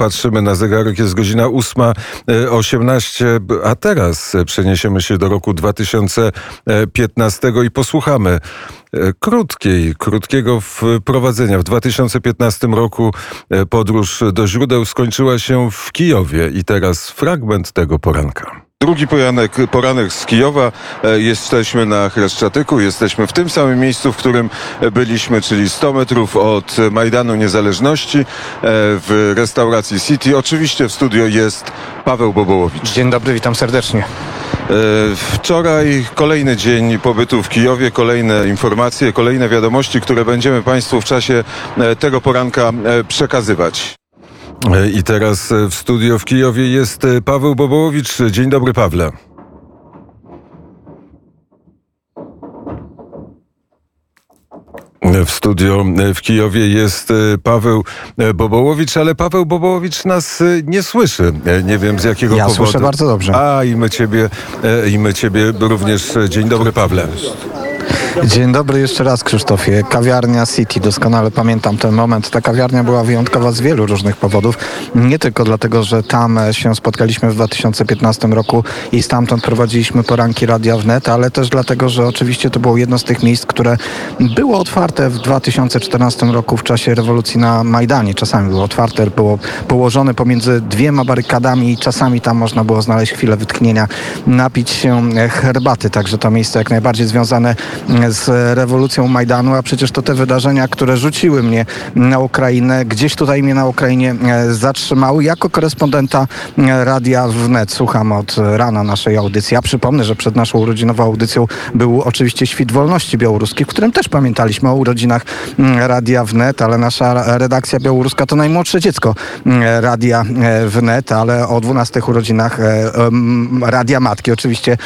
patrzymy na zegarek, jest godzina 8.18, a teraz przeniesiemy się do roku 2015 i posłuchamy krótkiej, krótkiego wprowadzenia. W 2015 roku podróż do źródeł skończyła się w Kijowie i teraz fragment tego poranka. Drugi poranek, poranek z Kijowa. E, jesteśmy na Chreszczatyku, jesteśmy w tym samym miejscu, w którym byliśmy, czyli 100 metrów od Majdanu Niezależności e, w restauracji City. Oczywiście w studio jest Paweł Bobołowicz. Dzień dobry, witam serdecznie. E, wczoraj kolejny dzień pobytu w Kijowie, kolejne informacje, kolejne wiadomości, które będziemy Państwu w czasie tego poranka przekazywać. I teraz w studio w Kijowie jest Paweł Bobołowicz. Dzień dobry, Pawle. W studio w Kijowie jest Paweł Bobołowicz, ale Paweł Bobołowicz nas nie słyszy. Nie wiem z jakiego ja powodu. Ja słyszę bardzo dobrze. A i my ciebie, i my ciebie również. Dzień dobry, Pawle. Dzień dobry jeszcze raz Krzysztofie. Kawiarnia City, doskonale pamiętam ten moment. Ta kawiarnia była wyjątkowa z wielu różnych powodów. Nie tylko dlatego, że tam się spotkaliśmy w 2015 roku i stamtąd prowadziliśmy poranki Radia Wnet, ale też dlatego, że oczywiście to było jedno z tych miejsc, które było otwarte w 2014 roku w czasie rewolucji na Majdanie. Czasami było otwarte, było położone pomiędzy dwiema barykadami i czasami tam można było znaleźć chwilę wytchnienia, napić się herbaty. Także to miejsce jak najbardziej związane z rewolucją Majdanu, a przecież to te wydarzenia, które rzuciły mnie na Ukrainę, gdzieś tutaj mnie na Ukrainie e, zatrzymały. Jako korespondenta e, Radia Wnet słucham od rana naszej audycji. Ja przypomnę, że przed naszą urodzinową audycją był oczywiście Świt Wolności Białoruskiej, w którym też pamiętaliśmy o urodzinach Radia Wnet, ale nasza redakcja białoruska to najmłodsze dziecko Radia e, Wnet, ale o 12 urodzinach Radia Matki oczywiście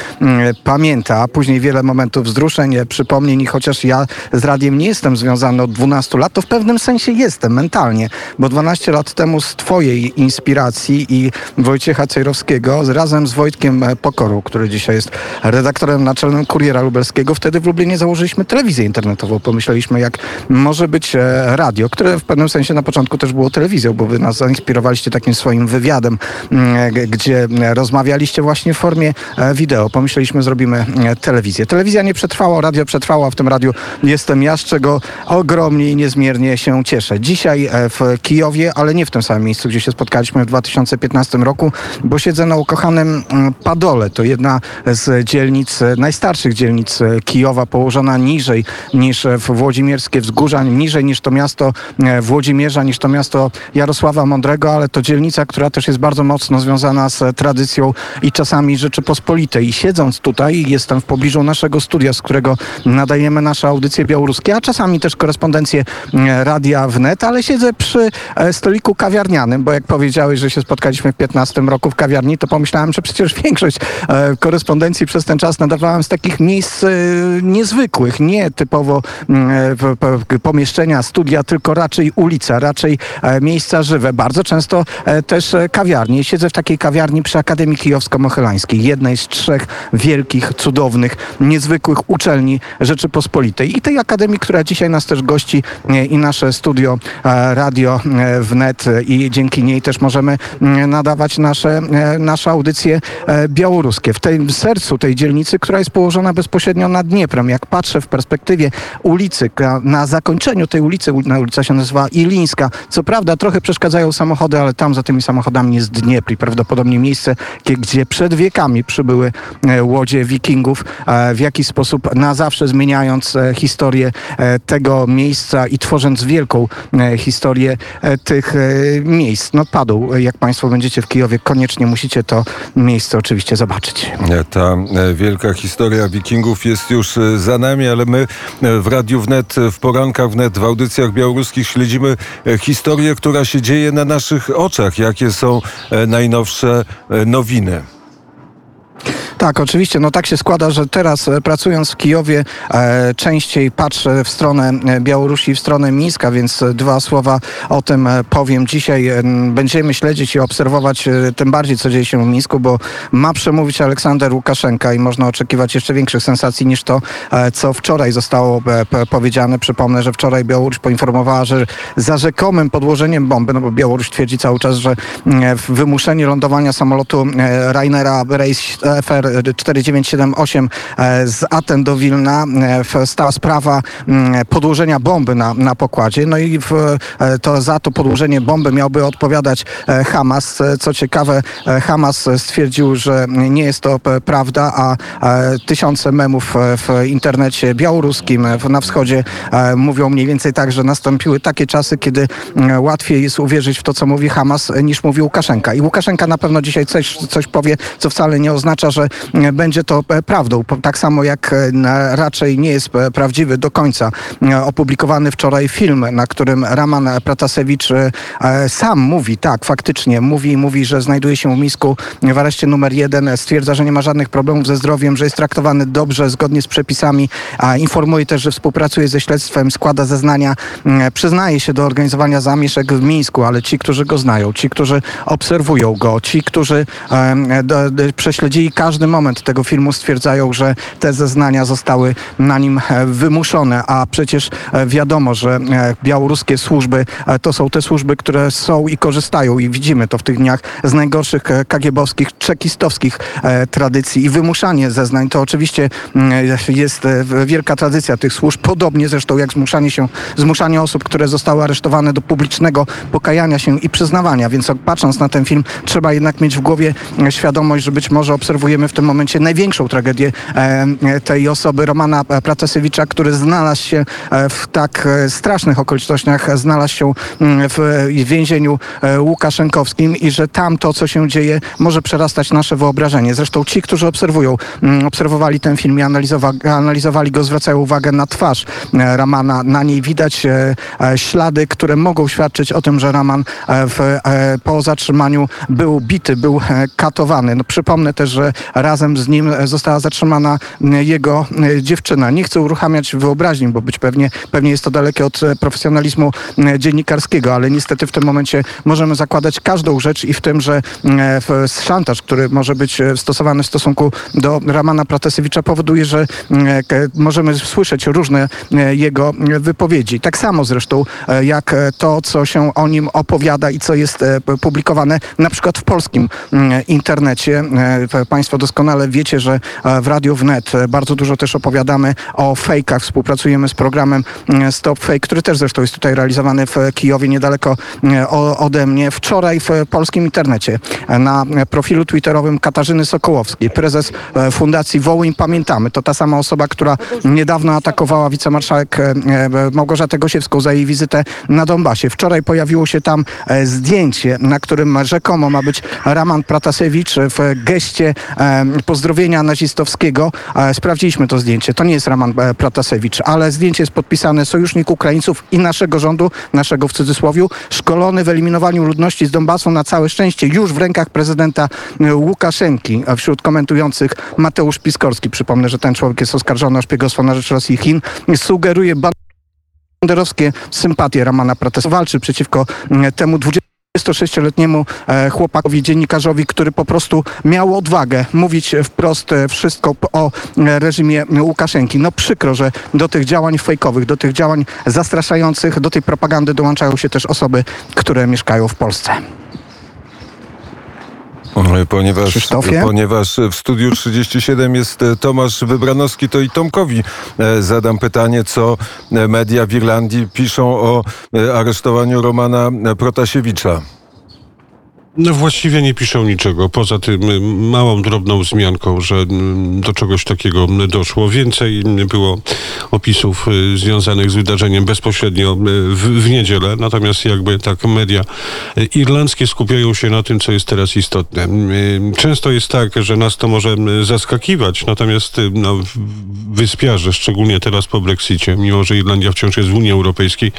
pamięta. Później wiele momentów wzruszeń, przypomnień i chociaż ja z radiem nie jestem związany od 12 lat, to w pewnym sensie jestem mentalnie, bo 12 lat temu z twojej inspiracji i Wojciecha Cejrowskiego razem z Wojtkiem Pokoru, który dzisiaj jest redaktorem naczelnym Kuriera Lubelskiego, wtedy w Lublinie założyliśmy telewizję internetową. Pomyśleliśmy, jak może być e, radio, które w pewnym sensie na początku też było telewizją, bo wy nas zainspirowaliście takim swoim wywiadem, mm, gdzie rozmawialiście właśnie w formie e, wideo. Pomyśleliśmy, zrobimy e, telewizję. Telewizja nie przetrwała, radio przetrwała w tym radiu. Jestem ja, z czego ogromnie i niezmiernie się cieszę. Dzisiaj e, w Kijowie, ale nie w tym samym miejscu, gdzie się spotkaliśmy w 2015 roku, bo siedzę na ukochanym mm, Padole. To jedna z dzielnic, e, najstarszych dzielnic e, Kijowa, położona niżej niż w Włodzimierskie Wzgórza, niżej niż to miasto Włodzimierza, niż to miasto Jarosława Mądrego, ale to dzielnica, która też jest bardzo mocno związana z tradycją i czasami Rzeczypospolitej. I siedząc tutaj, jestem w pobliżu naszego studia, z którego nadajemy nasze audycje białoruskie, a czasami też korespondencję e, Radia Wnet, ale siedzę przy e, stoliku kawiarnianym, bo jak powiedziałeś, że się spotkaliśmy w 15 roku w kawiarni, to pomyślałem, że przecież większość e, korespondencji przez ten czas nadawałem z takich miejsc niezwykłych, nie typowo mm, pomieszczenia, studia, tylko raczej ulica, raczej miejsca żywe. Bardzo często też kawiarnie. Siedzę w takiej kawiarni przy Akademii Kijowsko-Mohylańskiej, jednej z trzech wielkich, cudownych, niezwykłych uczelni Rzeczypospolitej i tej Akademii, która dzisiaj nas też gości e, i nasze studio e, radio e, wnet i dzięki niej też możemy nadawać nasze, nasze audycje białoruskie. W tym sercu tej dzielnicy, która jest położona bezpośrednio nad Dnieprem. Jak patrzę w perspektywie ulicy, na zakończeniu tej ulicy, ulica się nazywa Ilińska. Co prawda trochę przeszkadzają samochody, ale tam za tymi samochodami jest Dniepr i prawdopodobnie miejsce, gdzie przed wiekami przybyły łodzie wikingów, w jaki sposób na zawsze zmieniając e, historię e, tego miejsca i tworząc wielką e, historię tych miejsc. No padł, jak Państwo będziecie w Kijowie, koniecznie musicie to miejsce oczywiście zobaczyć. Ta wielka historia wikingów jest już za nami, ale my w Radiu Wnet, w porankach Wnet, w audycjach białoruskich śledzimy historię, która się dzieje na naszych oczach. Jakie są najnowsze nowiny? Tak, oczywiście. No tak się składa, że teraz e, pracując w Kijowie e, częściej patrzę w stronę e, Białorusi, w stronę Mińska, więc e, dwa słowa o tym powiem. Dzisiaj będziemy śledzić i obserwować tym bardziej, co dzieje się w Mińsku, bo ma przemówić Aleksander Łukaszenka i można oczekiwać jeszcze większych sensacji niż to, co wczoraj zostało powiedziane. Przypomnę, że wczoraj Białoruś poinformowała, że za rzekomym podłożeniem bomby, no bo Białoruś twierdzi cały czas, że mm, wymuszenie lądowania samolotu Rainera Race FR 4978 e, z Aten do Wilna e, stała sprawa mm, podłożenia bomby na, na pokładzie. No i w, e, to za to podłożenie bomby miałby odpowiadać Hamas. Co ciekawe, Hamas stwierdził, że nie jest to prawda, a tysiące memów w internecie białoruskim na wschodzie mówią mniej więcej tak, że nastąpiły takie czasy, kiedy mm, łatwiej jest uwierzyć w to, co mówi Hamas, niż mówi Łukaszenka. I Łukaszenka na pewno dzisiaj coś, coś powie, co wcale nie oznacza, że będzie to e, prawdą. Tak samo jak e, raczej nie jest e, prawdziwy do końca opublikowany wczoraj film, na którym Raman Pratasewicz sam mówi, tak, faktycznie mówi, mówi, że znajduje się w Mińsku w areszcie numer jeden, stwierdza, że nie ma żadnych problemów ze zdrowiem, że jest traktowany dobrze, zgodnie z przepisami, informuje też, że współpracuje ze śledztwem, składa zeznania, przyznaje się do organizowania zamieszek w Mińsku, ale ci, którzy go znają, ci, którzy obserwują go, ci, którzy prześledzili każdy moment tego filmu, stwierdzają, że te zeznania zostały na nim e, wymuszone, a przecież e, wiadomo, że e, białoruskie służby to są te służby, które są i korzystają i widzimy to w tych dniach z najgorszych kagiebowskich, czekistowskich tradycji. I wymuszanie zeznań to oczywiście mm, jest wielka tradycja tych służb, podobnie zresztą jak zmuszanie się, zmuszanie osób, które zostały aresztowane do publicznego pokajania się i przyznawania, więc patrząc na ten film trzeba jednak mieć w głowie świadomość, że być może obserwujemy w tym momencie największą tragedię e, e, tej osoby, Romana e, Pratasewicza, który znalazł się w tak strasznych okolicznościach, znalazł się mm, w więzieniu łukaszenkowskim i że tam to, co się dzieje, może przerastać nasze wyobrażenie. Zresztą ci, którzy obserwują, mm, obserwowali ten film i analizowa- analizowali go, zwracają uwagę na twarz Ramana. Na niej widać ślady, które mogą świadczyć o tym, że Raman w, po zatrzymaniu był bity, był katowany. No, przypomnę też, że razem z nim została zatrzymana jego dziewczyna. Nie chcę uruchamiać wyobraźni, bo być pewnie, pewnie jest to dalekie od e, profesjonalizmu dziennikarskiego, ale niestety w tym momencie możemy zakładać każdą rzecz i w tym, że e, szantaż, który może być e, stosowany w stosunku do Ramana Pratasewicza powoduje, że możemy słyszeć różne jego wypowiedzi. Tak samo zresztą jak to, co się o nim opowiada i co jest publikowane na przykład w polskim internecie. Państwo doskonale wiecie, że e, w Radiu Wnet e, bardzo dużo też opowiadamy o fejkach. Współpracujemy z programem mm, Stop Fake, który też zresztą jest tutaj realizowany w Kijowie, niedaleko e, ode mnie. Wczoraj w e, polskim internecie e, na e, profilu twitterowym Katarzyny Sokołowskiej, prezes e, Fundacji Wołyń Pamiętamy. To ta sama osoba, która niedawno atakowała wicemarszałek e, e, Małgorzatę Gosiewską za jej wizytę na Donbasie. Wczoraj pojawiło się tam e, zdjęcie, na którym rzekomo ma być Raman Pratasewicz w geście e, pozdrowienia nazistowskiego. Sprawdziliśmy to zdjęcie. To nie jest Raman e, Pratasewicz, ale zdjęcie jest podpisane sojusznik Ukraińców i naszego rządu, naszego w cudzysłowiu, szkolony w eliminowaniu ludności z Donbasu na całe szczęście już w rękach prezydenta e, Łukaszenki. Wśród komentujących Mateusz Piskorski, przypomnę, że ten człowiek jest oskarżony o szpiegostwo na rzecz Rosji i Chin, sugeruje banderowskie sympatie Ramana Prates. Walczy przeciwko temu 26-letniemu e, chłopakowi, dziennikarzowi, który po prostu miał odwagę mówić wprost e, wszystko o e, reżimie Łukaszenki. No przykro, że do tych działań fejkowych, do tych działań zastraszających, do tej propagandy dołączają się też osoby, które mieszkają w Polsce. Ponieważ, Krzysztofie? ponieważ w studiu 37 jest Tomasz Wybranowski, to i Tomkowi zadam pytanie, co media w Irlandii piszą o aresztowaniu Romana Protasiewicza. No właściwie nie piszą niczego, poza tym y, małą, drobną wzmianką, że mm, do czegoś takiego doszło. Więcej było opisów y, związanych z wydarzeniem bezpośrednio y, w, w niedzielę, natomiast jakby tak media irlandzkie skupiają się na tym, co jest teraz istotne. Często jest tak, że nas to może zaskakiwać, natomiast no, wyspiarze, szczególnie teraz po Brexicie, mimo że Irlandia wciąż jest w Unii Europejskiej,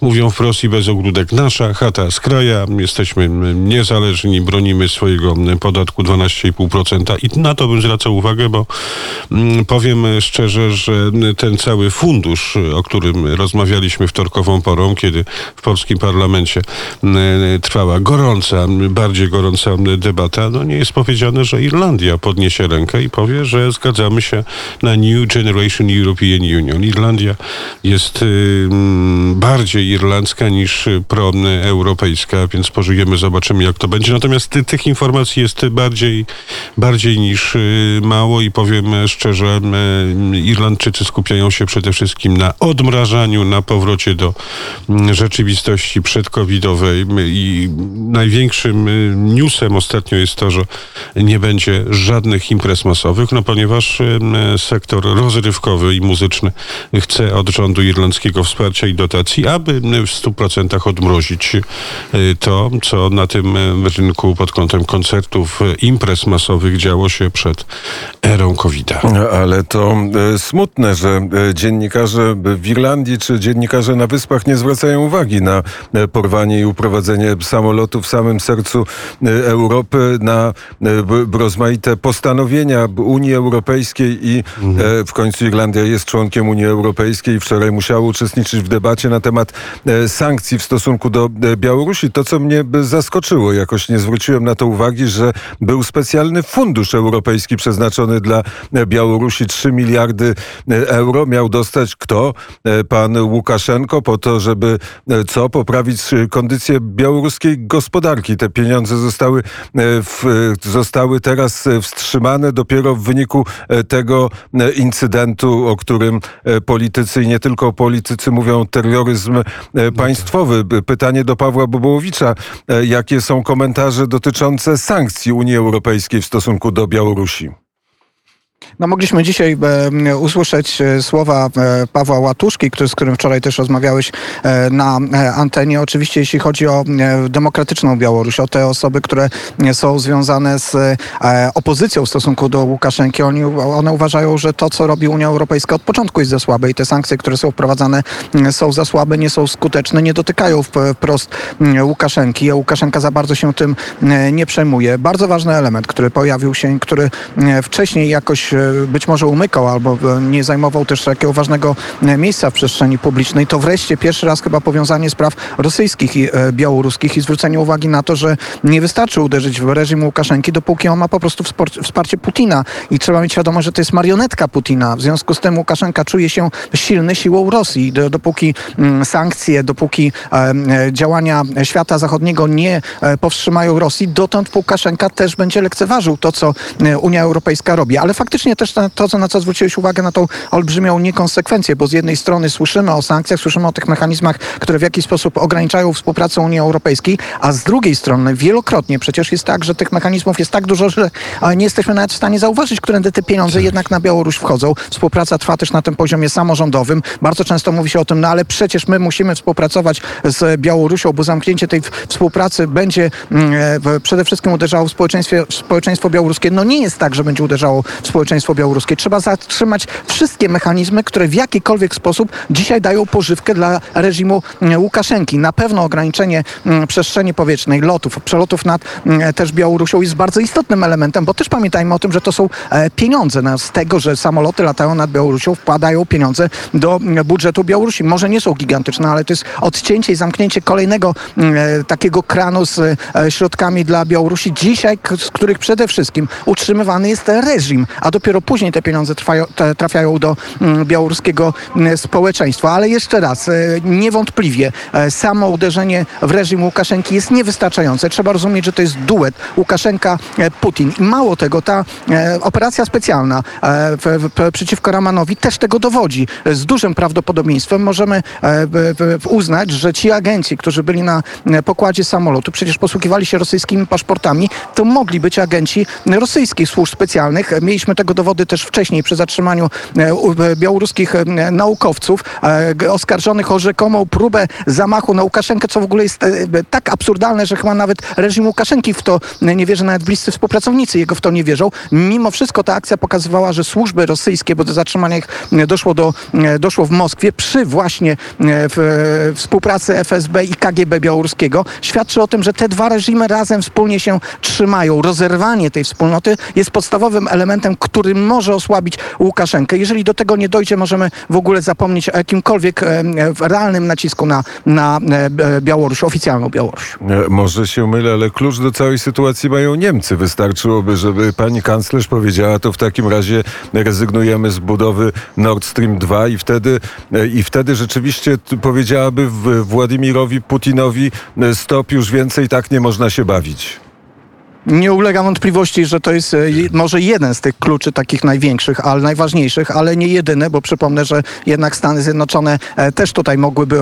mówią wprost i bez ogródek, nasza chata z kraja, jesteśmy niezależni, niezależni, bronimy swojego podatku 12,5% i na to bym zwracał uwagę, bo mm, powiem szczerze, że ten cały fundusz, o którym rozmawialiśmy wtorkową porą, kiedy w polskim parlamencie mm, trwała gorąca, bardziej gorąca debata, no nie jest powiedziane, że Irlandia podniesie rękę i powie, że zgadzamy się na New Generation European Union. Irlandia jest y, mm, bardziej irlandzka niż proeuropejska, więc pożyjemy, zobaczymy jak to będzie. Natomiast ty, tych informacji jest bardziej, bardziej niż y, mało i powiem szczerze, y, Irlandczycy skupiają się przede wszystkim na odmrażaniu, na powrocie do rzeczywistości przedcovidowej i największym y, newsem ostatnio jest to, że nie będzie żadnych imprez masowych, no ponieważ sektor rozrywkowy i muzyczny chce od rządu irlandzkiego wsparcia i dotacji, aby w 100% odmrozić to, co na tym rynku pod kątem koncertów, imprez masowych działo się przed erą COVID-a. Ale to e, smutne, że e, dziennikarze w Irlandii czy dziennikarze na Wyspach nie zwracają uwagi na e, porwanie i uprowadzenie samolotu w samym sercu Europy, na rozmaite postanowienia Unii Europejskiej i w końcu Irlandia jest członkiem Unii Europejskiej. Wczoraj musiała uczestniczyć w debacie na temat sankcji w stosunku do Białorusi. To, co mnie zaskoczyło, jakoś nie zwróciłem na to uwagi, że był specjalny fundusz europejski przeznaczony dla Białorusi 3 miliardy euro. Miał dostać kto? Pan Łukaszenko po to, żeby co? Poprawić kondycję białoruskiej gospodarki. Te pieniądze zostały, w, zostały teraz wstrzymane dopiero w wyniku tego incydentu, o którym politycy i nie tylko politycy mówią terroryzm państwowy. Pytanie do Pawła Bobołowicza. Jakie są komentarze dotyczące sankcji Unii Europejskiej w stosunku do Białorusi? No mogliśmy dzisiaj e, usłyszeć e, słowa e, Pawła Łatuszki, który, z którym wczoraj też rozmawiałeś e, na e, antenie. Oczywiście jeśli chodzi o e, demokratyczną Białoruś, o te osoby, które są związane z opozycją w stosunku do Łukaszenki, oni, one uważają, że to, co robi Unia Europejska od początku jest za słabe i te sankcje, które są wprowadzane są za słabe, nie są skuteczne, nie dotykają wprost Łukaszenki, a Łukaszenka za bardzo się tym nie przejmuje. Bardzo ważny element, który pojawił się, który wcześniej jakoś być może umykał albo nie zajmował też takiego ważnego e, miejsca w przestrzeni publicznej, to wreszcie pierwszy raz chyba powiązanie spraw rosyjskich i e, białoruskich i zwrócenie uwagi na to, że nie wystarczy uderzyć w reżim Łukaszenki, dopóki on ma po prostu wsparcie Putina i trzeba mieć świadomość, że to jest marionetka Putina. W związku z tym Łukaszenka czuje się silny siłą Rosji. Dopóki mm, sankcje, dopóki e, działania świata zachodniego nie powstrzymają Rosji, dotąd Łukaszenka też będzie lekceważył to, co Unia Europejska robi. Ale faktycznie faktycznie też to, co, na co zwróciłeś uwagę, na tą olbrzymią niekonsekwencję, bo z jednej strony słyszymy o sankcjach, słyszymy o tych mechanizmach, które w jakiś sposób ograniczają współpracę Unii Europejskiej, a z drugiej strony wielokrotnie przecież jest tak, że tych mechanizmów jest tak dużo, że nie jesteśmy nawet w stanie zauważyć, którędy te pieniądze tak. jednak na Białoruś wchodzą. Współpraca trwa też na tym poziomie samorządowym. Bardzo często mówi się o tym, no ale przecież my musimy współpracować z Białorusią, bo zamknięcie tej współpracy będzie mm, e, przede wszystkim uderzało w społeczeństwo białoruskie. No nie jest tak, że będzie uderzało w społeczeństwo społeczeństwo białoruskie. Trzeba zatrzymać wszystkie mechanizmy, które w jakikolwiek sposób dzisiaj dają pożywkę dla reżimu mm, Łukaszenki. Na pewno ograniczenie mm, przestrzeni powietrznej, lotów, przelotów nad mm, też Białorusią jest bardzo istotnym elementem, bo też pamiętajmy o tym, że to są e, pieniądze. Z tego, że samoloty latają nad Białorusią, wpadają pieniądze do budżetu Białorusi. Może nie są gigantyczne, ale to jest odcięcie i zamknięcie kolejnego e, takiego kranu z e, środkami dla Białorusi dzisiaj, z których przede wszystkim utrzymywany jest reżim, a dopiero później te pieniądze trwają, trafiają do mm, białoruskiego mm, społeczeństwa. Ale jeszcze raz, e, niewątpliwie e, samo uderzenie w reżim Łukaszenki jest niewystarczające. Trzeba rozumieć, że to jest duet Łukaszenka-Putin. Mało tego, ta e, operacja specjalna przeciwko Ramanowi też tego dowodzi. Z dużym prawdopodobieństwem możemy uznać, że ci agenci, którzy byli na pokładzie samolotu, przecież posługiwali się rosyjskimi paszportami, to mogli być agenci rosyjskich służb specjalnych. Mieliśmy tego tego dowody też wcześniej przy zatrzymaniu e, e, białoruskich e, naukowców oskarżonych o rzekomą próbę zamachu na Łukaszenkę, co w ogóle jest tak absurdalne, że chyba nawet reżim Łukaszenki w to nie wierzy, nawet bliscy współpracownicy jego w to nie wierzą. Mimo wszystko ta akcja pokazywała, że służby rosyjskie, bo do zatrzymania ich doszło, do, doszło w Moskwie przy właśnie w, współpracy FSB i KGB białoruskiego, świadczy o tym, że te dwa reżimy razem wspólnie się trzymają. Rozerwanie tej wspólnoty jest podstawowym elementem, który może osłabić Łukaszenkę. Jeżeli do tego nie dojdzie, możemy w ogóle zapomnieć o jakimkolwiek e, realnym nacisku na, na e, B- Białoruś, oficjalną Białoruś. E, Może się mylę, ale klucz do całej sytuacji mają Niemcy. Wystarczyłoby, żeby pani kanclerz powiedziała, to w takim razie rezygnujemy z budowy Nord Stream 2 i wtedy, e, i wtedy rzeczywiście powiedziałaby Władimirowi Putinowi e, stop, już więcej tak nie można się bawić. Nie ulega wątpliwości, że to jest e, może jeden z tych kluczy takich największych, ale najważniejszych, ale nie jedyny, bo przypomnę, że jednak Stany Zjednoczone e, też tutaj mogłyby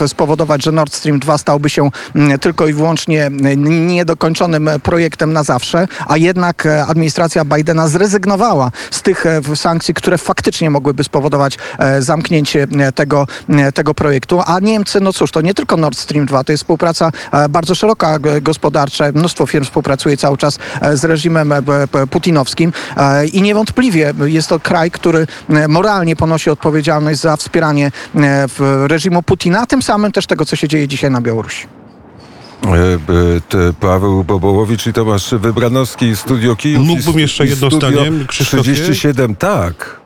e, spowodować, że Nord Stream 2 stałby się mm, tylko i wyłącznie niedokończonym projektem na zawsze, a jednak administracja Bidena zrezygnowała z tych sankcji, które faktycznie mogłyby spowodować zamknięcie tego, tego projektu. A Niemcy, no cóż, to nie tylko Nord Stream 2, to jest współpraca bardzo szeroka gospodarcza. Mnóstwo firm współpracuje cały czas e, z reżimem e, putinowskim e, i niewątpliwie jest to kraj, który moralnie ponosi odpowiedzialność za wspieranie reżimu Putina, a tym samym też tego, co się dzieje dzisiaj na Białorusi. Paweł Bobołowicz i Tomasz Wybranowski, Studio Kijów. Mógłbym jeszcze jedno zdanie, Krzysztofie? 37, tak.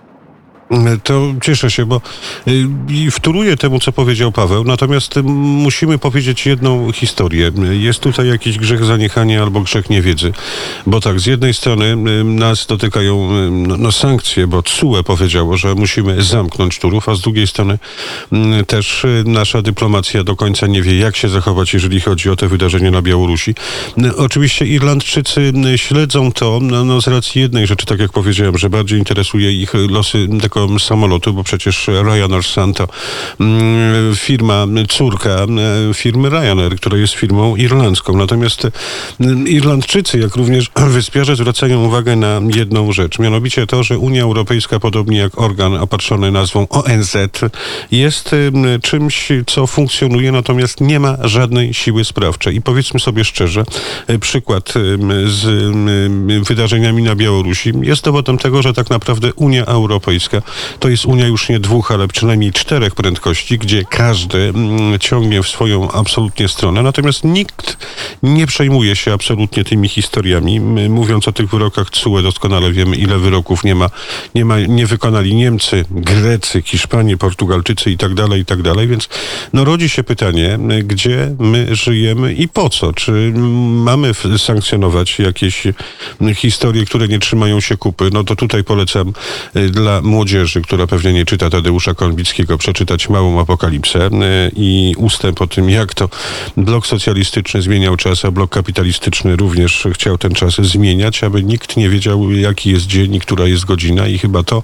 To cieszę się, bo y, wtóruję temu, co powiedział Paweł, natomiast musimy powiedzieć jedną historię. Jest tutaj jakiś grzech zaniechania albo grzech niewiedzy. Bo tak, z jednej strony y, nas dotykają y, no, no, sankcje, bo CUE powiedziało, że musimy zamknąć Turów, a z drugiej strony też nasza dyplomacja do końca nie wie, jak się zachować, jeżeli chodzi o te wydarzenia na Białorusi. Oczywiście Irlandczycy śledzą to no, no, z racji jednej rzeczy, tak jak powiedziałem, że bardziej interesuje ich losy tego samolotu, bo przecież Ryanair Sun to mm, firma, córka e, firmy Ryanair, która jest firmą irlandzką. Natomiast mm, Irlandczycy, jak również wyspiarze zwracają uwagę na jedną rzecz, mianowicie to, że Unia Europejska, podobnie jak organ opatrzony nazwą ONZ, jest czymś, co funkcjonuje, natomiast nie ma żadnej siły sprawczej. I powiedzmy sobie szczerze, e, przykład z wydarzeniami na Białorusi jest dowodem tego, że tak naprawdę Unia Europejska to jest Unia już nie dwóch, ale przynajmniej czterech prędkości, gdzie każdy mm, ciągnie w swoją absolutnie stronę. Natomiast nikt nie przejmuje się absolutnie tymi historiami. My, mówiąc o tych wyrokach CUE, doskonale wiemy, ile wyroków nie ma, nie ma, nie wykonali Niemcy, Grecy, Hiszpanie, Portugalczycy i tak dalej, i tak dalej. Więc no, rodzi się pytanie, gdzie my żyjemy i po co? Czy mamy sankcjonować jakieś historie, które nie trzymają się kupy? No to tutaj polecam y, dla młodzieży, która pewnie nie czyta Tadeusza Konwickiego, przeczytać Małą Apokalipsę y, i ustęp o tym, jak to blok socjalistyczny zmieniał czas, a blok kapitalistyczny również chciał ten czas zmieniać, aby nikt nie wiedział, jaki jest dzień i która jest godzina i chyba to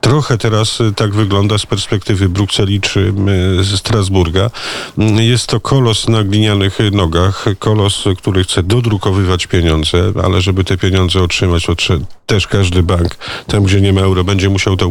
trochę teraz y, tak wygląda z perspektywy Brukseli czy z Strasburga. Jest to kolos na glinianych nogach, kolos, który chce dodrukowywać pieniądze, ale żeby te pieniądze otrzymać, też każdy bank, tam gdzie nie ma euro, będzie musiał to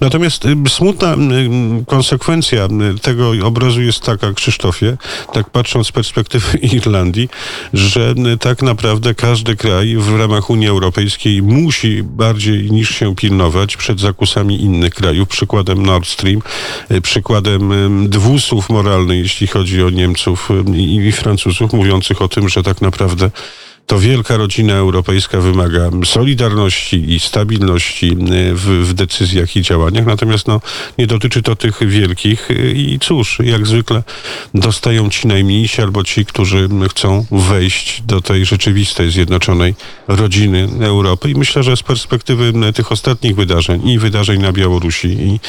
Natomiast y, smutna y, konsekwencja y, tego obrazu jest taka, Krzysztofie, tak patrząc z perspektywy Irlandii, że tak naprawdę każdy kraj w ramach Unii Europejskiej musi bardziej niż się pilnować przed zakusami innych krajów. Przykładem Nord Stream, przykładem dwusłów moralnych, jeśli chodzi o Niemców i Francuzów, mówiących o tym, że tak naprawdę to wielka rodzina europejska wymaga solidarności i stabilności y, w, w decyzjach i działaniach, natomiast no, nie dotyczy to tych wielkich y, i cóż, jak zwykle dostają ci najmniejsi albo ci, którzy chcą wejść do tej rzeczywistej, zjednoczonej rodziny Europy. I myślę, że z perspektywy tych ostatnich wydarzeń i wydarzeń na Białorusi i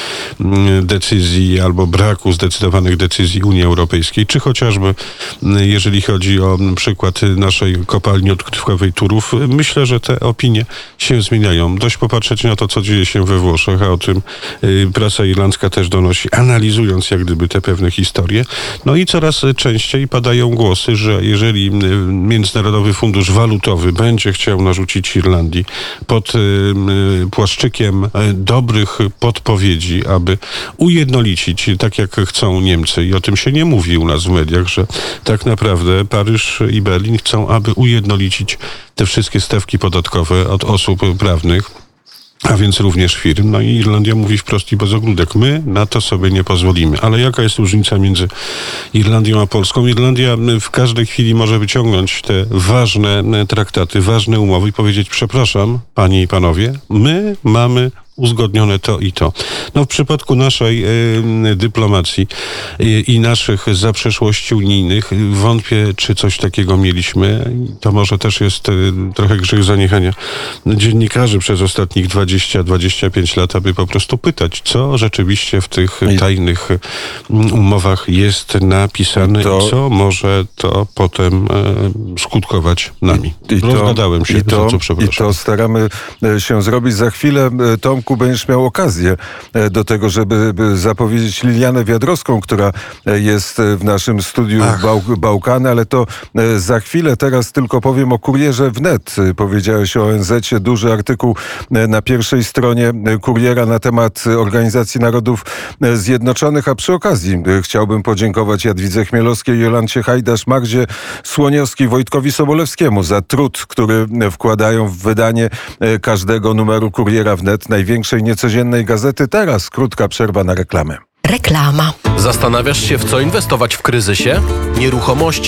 decyzji albo braku zdecydowanych decyzji Unii Europejskiej, czy chociażby jeżeli chodzi o przykład naszej kopalni linii odkrywkowej Turów. Myślę, że te opinie się zmieniają. Dość popatrzeć na to, co dzieje się we Włoszech, a o tym y, prasa irlandzka też donosi, analizując jak gdyby te pewne historie. No i coraz częściej padają głosy, że jeżeli y, Międzynarodowy Fundusz Walutowy będzie chciał narzucić Irlandii pod y, płaszczykiem dobrych podpowiedzi, aby ujednolicić, tak jak chcą Niemcy, i o tym się nie mówi u nas w mediach, że tak naprawdę Paryż i Berlin chcą, aby ujednolicić te wszystkie stawki podatkowe od osób prawnych. A więc również firm. No i Irlandia mówi wprost i bez ogródek. My na to sobie nie pozwolimy. Ale jaka jest różnica między Irlandią a Polską? Irlandia w każdej chwili może wyciągnąć te ważne traktaty, ważne umowy i powiedzieć, przepraszam, panie i panowie, my mamy uzgodnione to i to. No w przypadku naszej y, dyplomacji y, i naszych zaprzeszłości unijnych wątpię, czy coś takiego mieliśmy. To może też jest y, trochę grzech zaniechania dziennikarzy przez ostatnich 20-25 lat, aby po prostu pytać, co rzeczywiście w tych I- tajnych y, umowach jest napisane i, to- co może to potem skutkować nami. Rozgadałem się, i to, za co I przepraszam. to staramy e, się zrobić. Za chwilę, e, Tomku, będziesz miał okazję e, do tego, żeby by zapowiedzieć Lilianę Wiadrowską, która e, jest e, w naszym studiu. Bał, Bałkany, ale to za chwilę. Teraz tylko powiem o kurierze wnet. Powiedziałeś o ONZ-cie, duży artykuł na pierwszej stronie kuriera na temat Organizacji Narodów Zjednoczonych, a przy okazji chciałbym podziękować Jadwidze Chmielowskiej, Jolancie Hajdasz, Magdzie Słoniowskiej, Wojtkowi Sobolewskiemu za trud, który wkładają w wydanie każdego numeru Kuriera Wnet, największej niecodziennej gazety. Teraz krótka przerwa na reklamę. Reklama. Zastanawiasz się, w co inwestować w kryzysie? Nieruchomości